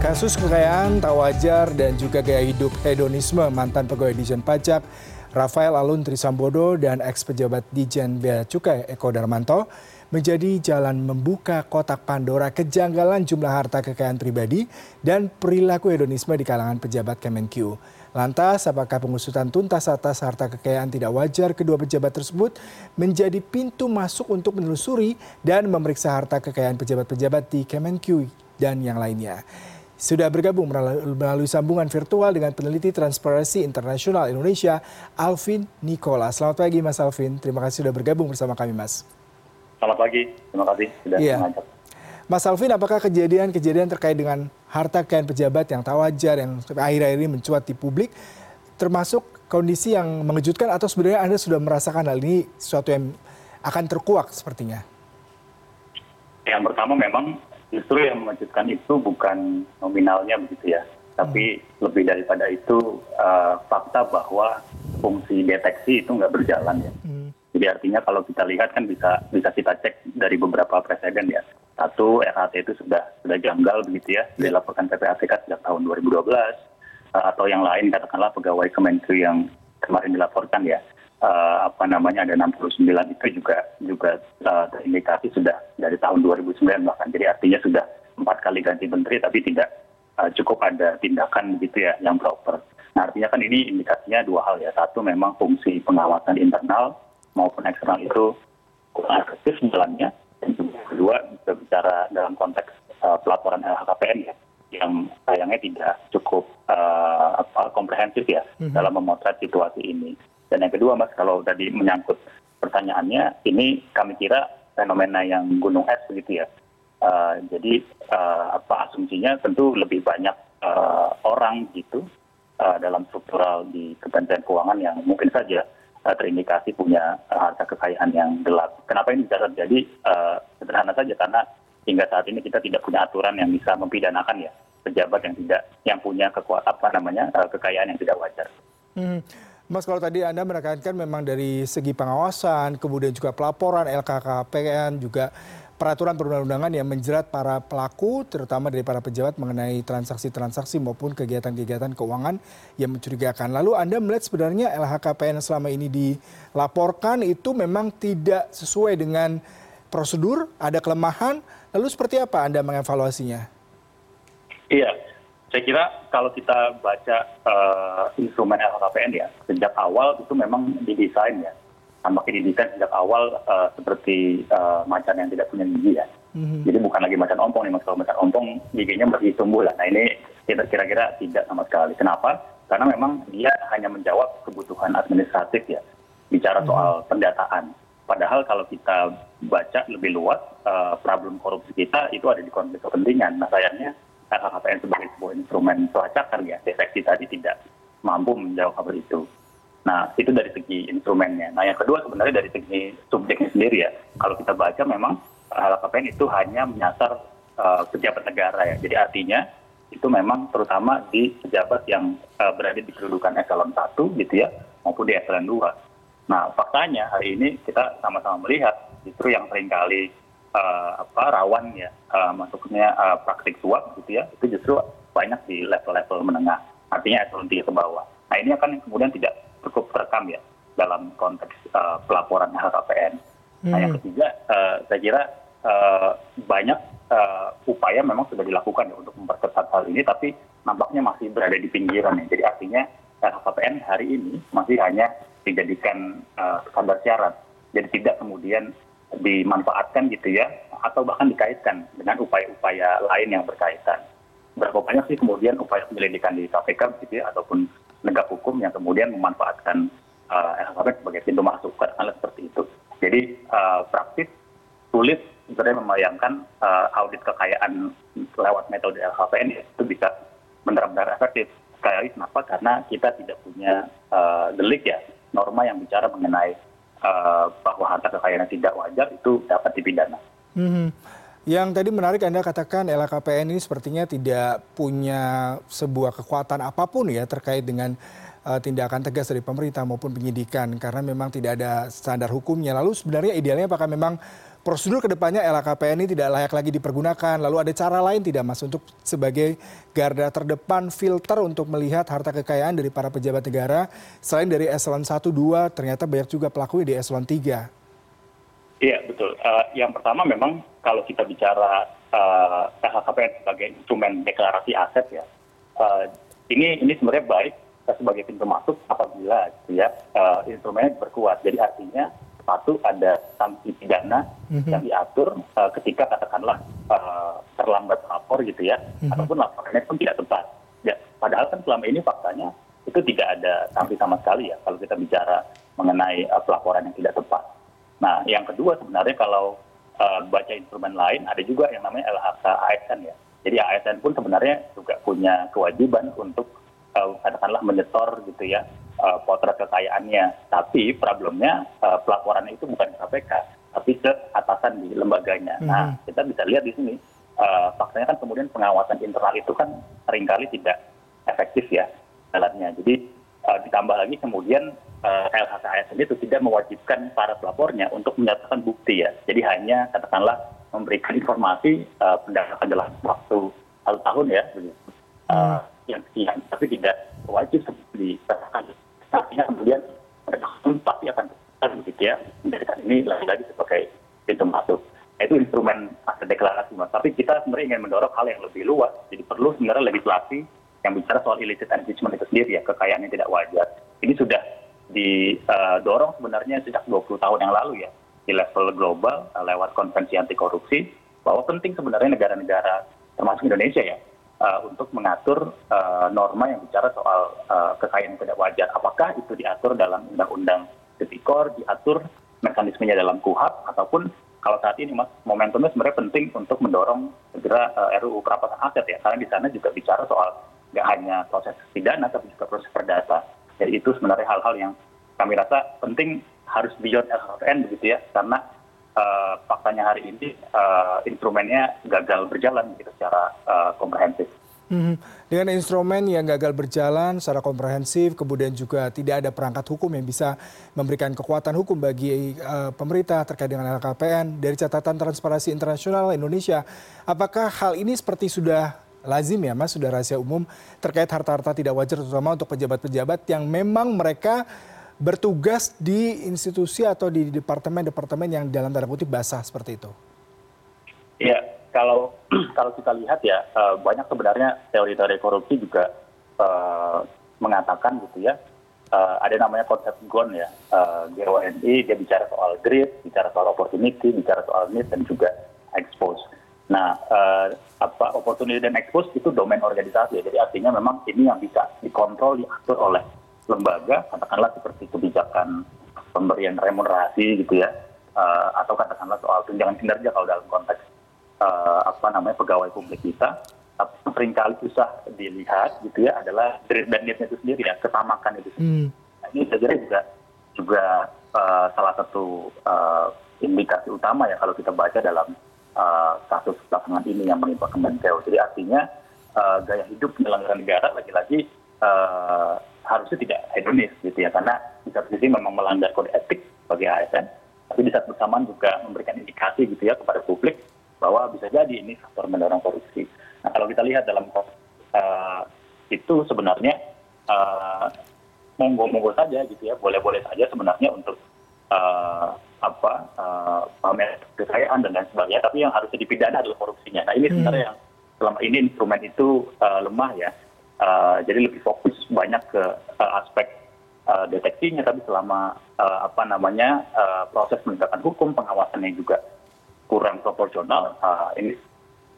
Kasus kekayaan tak wajar dan juga gaya hidup hedonisme mantan pegawai Dijen Pajak Rafael Alun Trisambodo dan ex pejabat Dijen Bea Cukai Eko Darmanto menjadi jalan membuka kotak Pandora kejanggalan jumlah harta kekayaan pribadi dan perilaku hedonisme di kalangan pejabat Kemenkyu. Lantas, apakah pengusutan tuntas atas harta kekayaan tidak wajar kedua pejabat tersebut menjadi pintu masuk untuk menelusuri dan memeriksa harta kekayaan pejabat-pejabat di Kemenkyu dan yang lainnya? Sudah bergabung melalui sambungan virtual dengan peneliti Transparency International Indonesia, Alvin Nikola. Selamat pagi Mas Alvin, terima kasih sudah bergabung bersama kami Mas. Selamat pagi, terima kasih sudah iya. mengajak. Mas Alvin, apakah kejadian-kejadian terkait dengan harta kekayaan pejabat yang tak wajar yang akhir-akhir ini mencuat di publik, termasuk kondisi yang mengejutkan atau sebenarnya Anda sudah merasakan hal ini sesuatu yang akan terkuak sepertinya? Yang pertama memang justru yang mengejutkan itu bukan nominalnya begitu ya. Tapi hmm. lebih daripada itu uh, fakta bahwa fungsi deteksi itu nggak berjalan ya. Hmm. jadi artinya kalau kita lihat kan bisa bisa kita cek dari beberapa presiden ya. Satu RHT itu sudah sudah janggal begitu ya. Dilaporkan PPATK sejak tahun 2012 uh, atau yang lain katakanlah pegawai Kemenkyu yang kemarin dilaporkan ya apa namanya ada 69 itu juga juga uh, terindikasi sudah dari tahun 2009 bahkan jadi artinya sudah empat kali ganti menteri tapi tidak uh, cukup ada tindakan begitu ya yang proper. Nah artinya kan ini indikasinya dua hal ya satu memang fungsi pengawasan internal maupun eksternal itu kurang efektif jalannya dan kedua berbicara dalam konteks uh, pelaporan LHKPN ya yang sayangnya tidak cukup uh, apa, komprehensif ya mm -hmm. dalam memotret situasi ini dan yang kedua mas kalau tadi menyangkut pertanyaannya ini kami kira fenomena yang gunung es begitu ya uh, jadi uh, apa asumsinya tentu lebih banyak uh, orang gitu uh, dalam struktural di kementerian keuangan yang mungkin saja uh, terindikasi punya uh, harta kekayaan yang gelap kenapa ini bisa terjadi uh, sederhana saja karena hingga saat ini kita tidak punya aturan yang bisa mempidanakan ya pejabat yang tidak yang punya kekuatan apa namanya uh, kekayaan yang tidak wajar. Hmm. Mas kalau tadi Anda menekankan memang dari segi pengawasan, kemudian juga pelaporan LKKPN, juga peraturan perundang-undangan yang menjerat para pelaku, terutama dari para pejabat mengenai transaksi-transaksi maupun kegiatan-kegiatan keuangan yang mencurigakan. Lalu Anda melihat sebenarnya LHKPN selama ini dilaporkan itu memang tidak sesuai dengan prosedur, ada kelemahan, lalu seperti apa Anda mengevaluasinya? Iya, saya kira kalau kita baca uh, instrumen lhkpn ya sejak awal itu memang didesain ya. Tampaknya didesain sejak awal uh, seperti uh, macan yang tidak punya gigi ya. Mm-hmm. jadi bukan lagi macan ompong nih mas kalau macan ompong giginya masih tumbuh lah nah ini kira-kira tidak sama sekali. Kenapa? Karena memang dia hanya menjawab kebutuhan administratif ya. Bicara mm-hmm. soal pendataan. Padahal kalau kita baca lebih luas uh, problem korupsi kita itu ada di konflik kepentingan. Nah sayangnya lhkpn sebagai sebuah instrumen pelacakar ya deteksi tadi tidak mampu menjawab hal itu. Nah itu dari segi instrumennya. Nah yang kedua sebenarnya dari segi subjeknya sendiri ya. Kalau kita baca memang lhkpn itu hanya menyasar uh, pejabat negara ya. Jadi artinya itu memang terutama di pejabat yang uh, berada di kedudukan eselon 1 gitu ya maupun di eselon 2 nah faktanya hari ini kita sama-sama melihat justru yang sering kali Eh, rawan ya uh, masuknya uh, praktik suap gitu ya itu justru banyak di level-level menengah artinya eselon tiga ke bawah nah ini akan kemudian tidak cukup terekam ya dalam konteks uh, pelaporan hmm. nah yang hmm. ketiga uh, saya kira uh, banyak uh, upaya memang sudah dilakukan ya untuk memperketat hal ini tapi nampaknya masih berada di pinggiran ya jadi artinya LHKPN hari ini masih hanya dijadikan uh, kabar syarat jadi tidak kemudian dimanfaatkan gitu ya atau bahkan dikaitkan dengan upaya-upaya lain yang berkaitan. Berapa banyak sih kemudian upaya penyelidikan di KPK gitu ya ataupun negara hukum yang kemudian memanfaatkan uh, LHKPN sebagai pintu masuk katakanlah seperti itu. Jadi uh, praktis sulit sebenarnya membayangkan uh, audit kekayaan lewat metode LHKPN ya, itu bisa benar-benar efektif. Sekali kenapa? Karena kita tidak punya uh, delik ya norma yang bicara mengenai Eh, bahwa harta kekayaan yang tidak wajar itu dapat dipidana. Hmm. Yang tadi menarik Anda katakan LHKPN ini sepertinya tidak punya sebuah kekuatan apa pun ya terkait dengan uh, tindakan tegas dari pemerintah maupun penyidikan karena memang tidak ada standar hukumnya. Lalu sebenarnya idealnya apakah memang prosedur ke depannya LHKPN ini tidak layak lagi dipergunakan. Lalu ada cara lain tidak Mas untuk sebagai garda terdepan filter untuk melihat harta kekayaan dari para pejabat negara selain dari eselon 1 2 ternyata banyak juga pelaku di eselon 3. Iya, betul. Uh, yang pertama memang kalau kita bicara uh, eh, LHKPN sebagai instrumen deklarasi aset ya. Uh, ini ini sebenarnya baik sebagai pintu masuk apabila gitu ya uh, instrumennya berkuat. Jadi artinya satu ada sanksi pidana mm-hmm. yang diatur uh, ketika katakanlah uh, terlambat lapor gitu ya, mm-hmm. ataupun laporannya pun tidak tepat. Ya, padahal kan selama ini faktanya itu tidak ada sanksi sama sekali ya kalau kita bicara mengenai uh, pelaporan yang tidak tepat. Nah, yang kedua sebenarnya kalau uh, baca instrumen lain ada juga yang namanya LHK ASN ya. Jadi ASN pun sebenarnya juga punya kewajiban untuk uh, katakanlah menyetor gitu ya potret kekayaannya. Tapi problemnya uh, pelaporannya itu bukan KPK tapi ke atasan di lembaganya. Mm -hmm. nah kita bisa lihat di sini uh, faktanya kan kemudian pengawasan internal itu kan sering kali tidak efektif ya jalannya. Jadi uh, ditambah lagi kemudian uh, LHKASN itu tidak mewajibkan para pelapornya untuk menyatakan bukti ya. Jadi hanya katakanlah memberikan informasi uh, pendapatan dalam waktu satu tahun ya. Uh, yang sekian tapi tidak wajib seperti dikatakan artinya kemudian mereka pasti akan begitu ya. Menjadikan ini lagi-lagi sebagai pintu masuk. Nah, itu instrumen aset deklarasi mas. Tapi kita sebenarnya ingin mendorong hal yang lebih luas. Jadi perlu sebenarnya legislasi yang bicara soal illicit enrichment itu sendiri ya kekayaan yang tidak wajar. Ini sudah didorong sebenarnya sejak 20 tahun yang lalu ya di level global lewat konvensi anti korupsi bahwa penting sebenarnya negara-negara termasuk Indonesia ya untuk mengatur uh, norma yang bicara soal uh, kekayaan tidak wajar. Apakah itu diatur dalam undang-undang tipikor, diatur mekanismenya dalam kuhap, ataupun kalau saat ini mas momentumnya sebenarnya penting untuk mendorong segera RUU perampasan aset ya, karena di sana juga bicara soal nggak hanya proses pidana tapi juga proses perdata. Jadi itu sebenarnya hal-hal yang kami rasa penting harus beyond LHPN begitu ya, karena faktanya hari ini uh, instrumennya gagal berjalan gitu secara uh, komprehensif. Hmm. Dengan instrumen yang gagal berjalan secara komprehensif, kemudian juga tidak ada perangkat hukum yang bisa memberikan kekuatan hukum bagi uh, pemerintah terkait dengan LKPN dari catatan Transparansi Internasional Indonesia, apakah hal ini seperti sudah lazim ya mas, sudah rahasia umum terkait harta-harta tidak wajar terutama untuk pejabat-pejabat yang memang mereka bertugas di institusi atau di departemen-departemen yang dalam tanda kutip basah seperti itu? Ya, kalau kalau kita lihat ya eh, banyak sebenarnya teori-teori korupsi juga uh, mengatakan gitu ya uh, ada namanya konsep GON ya uh, GONI dia bicara soal greed, bicara soal opportunity, bicara soal need dan juga expose. Nah, uh, apa opportunity dan expose itu domain organisasi. Jadi artinya memang ini yang bisa dikontrol, diatur oleh lembaga katakanlah seperti kebijakan pemberian remunerasi gitu ya uh, atau katakanlah soal tunjangan kinerja kalau dalam konteks uh, apa namanya pegawai publik kita tapi sering kali susah dilihat gitu ya adalah dan niatnya itu sendiri ya ketamakan itu sendiri. Hmm. Nah, ini saya kira juga juga uh, salah satu uh, indikasi utama ya kalau kita baca dalam uh, kasus belakangan ini yang menimpa Kemenkeu. Jadi artinya uh, gaya hidup penyelenggara negara lagi-lagi uh, harusnya tidak hedonis gitu ya karena di satu sisi memang melanggar kode etik bagi asn tapi di saat bersamaan juga memberikan indikasi gitu ya kepada publik bahwa bisa jadi ini faktor mendorong korupsi. Nah kalau kita lihat dalam uh, itu sebenarnya uh, monggo-monggo saja gitu ya, boleh-boleh saja sebenarnya untuk uh, apa uh, pamer kekayaan dan lain sebagainya, tapi yang harusnya dipidana adalah korupsinya. Nah ini sebenarnya hmm. yang selama ini instrumen itu uh, lemah ya jadi lebih fokus banyak ke uh, aspek uh, deteksinya tapi selama apa namanya proses penegakan hukum pengawasannya juga kurang proporsional ini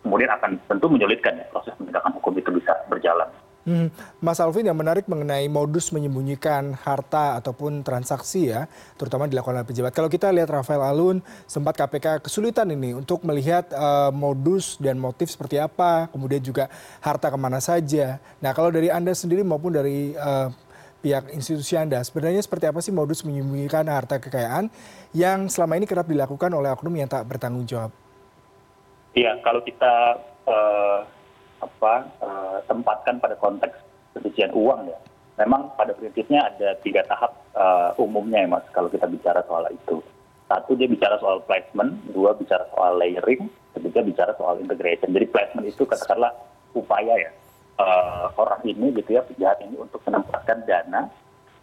kemudian akan tentu menyulitkan ya proses penegakan hukum itu bisa berjalan. Hmm. Mas Alvin yang menarik mengenai modus menyembunyikan harta ataupun transaksi ya, terutama dilakukan oleh pejabat. Kalau kita lihat Rafael Alun, sempat KPK kesulitan ini untuk melihat uh, modus dan motif seperti apa, kemudian juga harta ke mana saja. Nah kalau dari Anda sendiri maupun dari uh, pihak institusi Anda, sebenarnya seperti apa sih modus menyembunyikan harta kekayaan yang selama ini kerap dilakukan oleh oknum yang tak bertanggung jawab? Iya, kalau kita uh tempatkan pada konteks pencucian uang ya. Memang pada prinsipnya ada tiga tahap uh, umumnya ya mas kalau kita bicara soal itu. Satu dia bicara soal placement. Dua bicara soal layering. Ketiga bicara soal integration. Jadi placement itu katakanlah upaya ya uh, orang ini gitu ya penjahat ini untuk menempatkan dana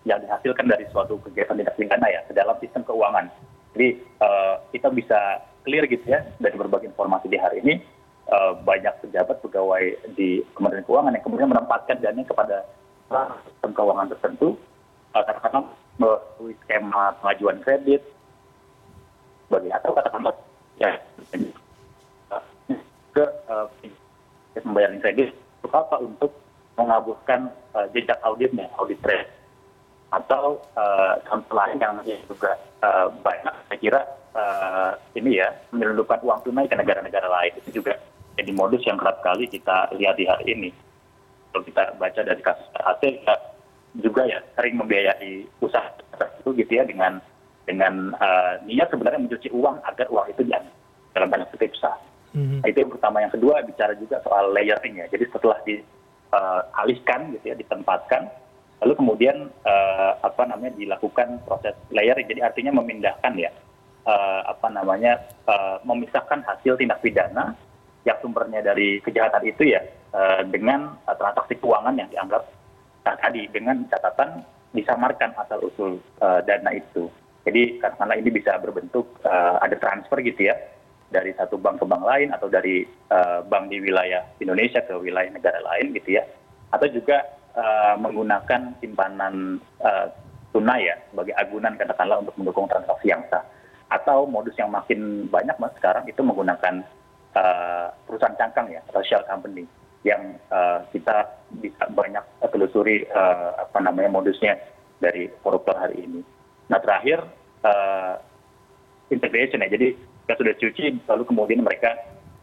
yang dihasilkan dari suatu kegiatan tindak pidana ya ke dalam sistem keuangan. Jadi uh, kita bisa clear gitu ya dari berbagai informasi di hari ini banyak pejabat pegawai di Kementerian Keuangan yang kemudian menempatkan dana kepada sistem keuangan tertentu uh, katakanlah melalui skema pengajuan kredit bagi atau katakanlah ya ke uh, kredit untuk apa untuk mengaburkan uh, jejak auditnya audit trail atau uh, lain yang juga uh, banyak saya kira uh, ini ya menyelundupkan uang tunai ke negara-negara lain. Itu juga jadi modus yang kerap kali kita lihat di hari ini kalau kita baca dari kasus hasil ya, juga ya sering membiayai usaha itu gitu ya dengan dengan uh, niat sebenarnya mencuci uang agar uang itu diambil dalam banyak kutip sah. Mm-hmm. Itu yang pertama. Yang kedua bicara juga soal layering ya. Jadi setelah dialihkan uh, gitu ya, ditempatkan, lalu kemudian uh, apa namanya dilakukan proses layering. Jadi artinya memindahkan ya uh, apa namanya uh, memisahkan hasil tindak pidana yang sumbernya dari kejahatan itu ya uh, dengan uh, transaksi keuangan yang dianggap uh, tadi dengan catatan disamarkan asal usul uh, dana itu. Jadi karena ini bisa berbentuk ada transfer gitu ya dari satu bank ke bank lain atau dari bank di wilayah Indonesia ke wilayah negara lain gitu ya atau juga menggunakan simpanan tunai ya sebagai agunan katakanlah untuk mendukung transaksi yang sah. Atau modus yang makin banyak mas sekarang itu menggunakan perusahaan cangkang ya atau shell company yang uh, kita bisa banyak telusuri uh, apa namanya modusnya dari koruptor hari ini. Nah terakhir uh, integration ya, jadi kita sudah cuci, lalu kemudian mereka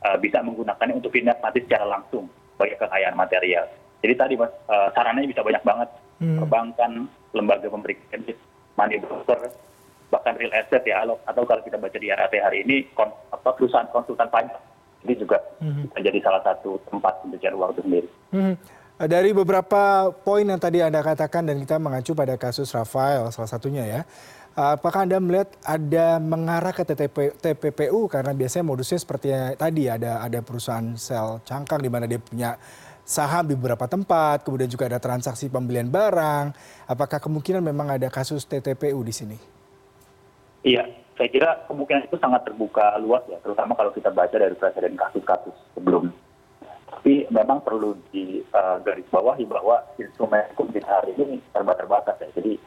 uh, bisa menggunakannya untuk pindah mati secara langsung sebagai kekayaan material. Jadi tadi mas, uh, sarannya bisa banyak banget, hmm. perbankan, lembaga pemberi kredit, money broker, bahkan real estate ya, atau kalau kita baca di RAT hari ini, kon, apa, perusahaan konsultan pajak, ini juga hmm. bisa jadi salah satu tempat pencucian uang itu sendiri. Hmm. Dari beberapa poin yang tadi Anda katakan dan kita mengacu pada kasus Rafael salah satunya ya. Apakah Anda melihat ada mengarah ke TTP, TPPU karena biasanya modusnya seperti tadi ada ada perusahaan sel cangkang di mana dia punya saham di beberapa tempat, kemudian juga ada transaksi pembelian barang. Apakah kemungkinan memang ada kasus TTPU di sini? Iya, saya kira kemungkinan itu sangat terbuka luas ya, terutama kalau kita baca dari presiden kasus-kasus sebelum. Tapi memang perlu digarisbawahi uh, bahwa instrumen hukum kita hari ini serba terbatas ya. Jadi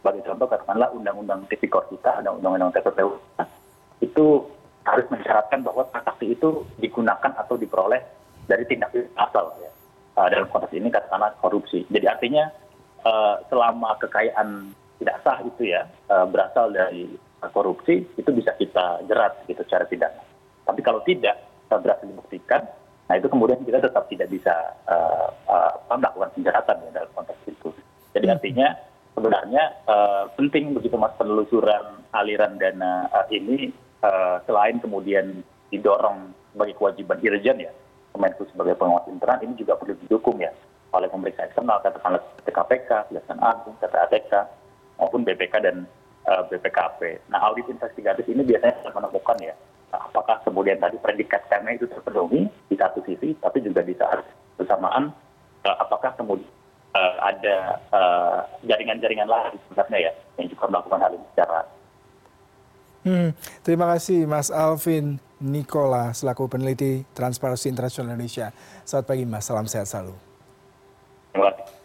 sebagai contoh katakanlah undang-undang tipikor kita, ada undang-undang TPPU, itu harus mensyaratkan bahwa transaksi itu digunakan atau diperoleh dari tindak asal ya. Uh, dalam konteks ini katakanlah korupsi. Jadi artinya uh, selama kekayaan tidak sah itu ya berasal dari korupsi itu bisa kita jerat gitu secara pidana. Tapi kalau tidak berhasil dibuktikan, nah itu kemudian kita tetap tidak bisa uh, uh, melakukan penjeratan ya dalam konteks itu. Jadi hmm. artinya sebenarnya uh, penting begitu mas penelusuran aliran dana uh, ini uh, selain kemudian didorong sebagai kewajiban irjen ya Kemenku sebagai pengawas internal ini juga perlu didukung ya oleh pemeriksa eksternal katakanlah KPK, Kejaksaan Agung, PPATK maupun BPK dan BPKP. Nah audit investigatif ini biasanya akan menemukan ya apakah kemudian tadi predikat karena itu terpenuhi di satu sisi, tapi juga di saat bersamaan uh, apakah kemudian uh, ada uh, jaringan-jaringan lain sebenarnya ya yang juga melakukan hal ini secara Hmm, terima kasih Mas Alvin Nikola selaku peneliti Transparansi Internasional Indonesia. Selamat pagi Mas, salam sehat selalu. Terima kasih.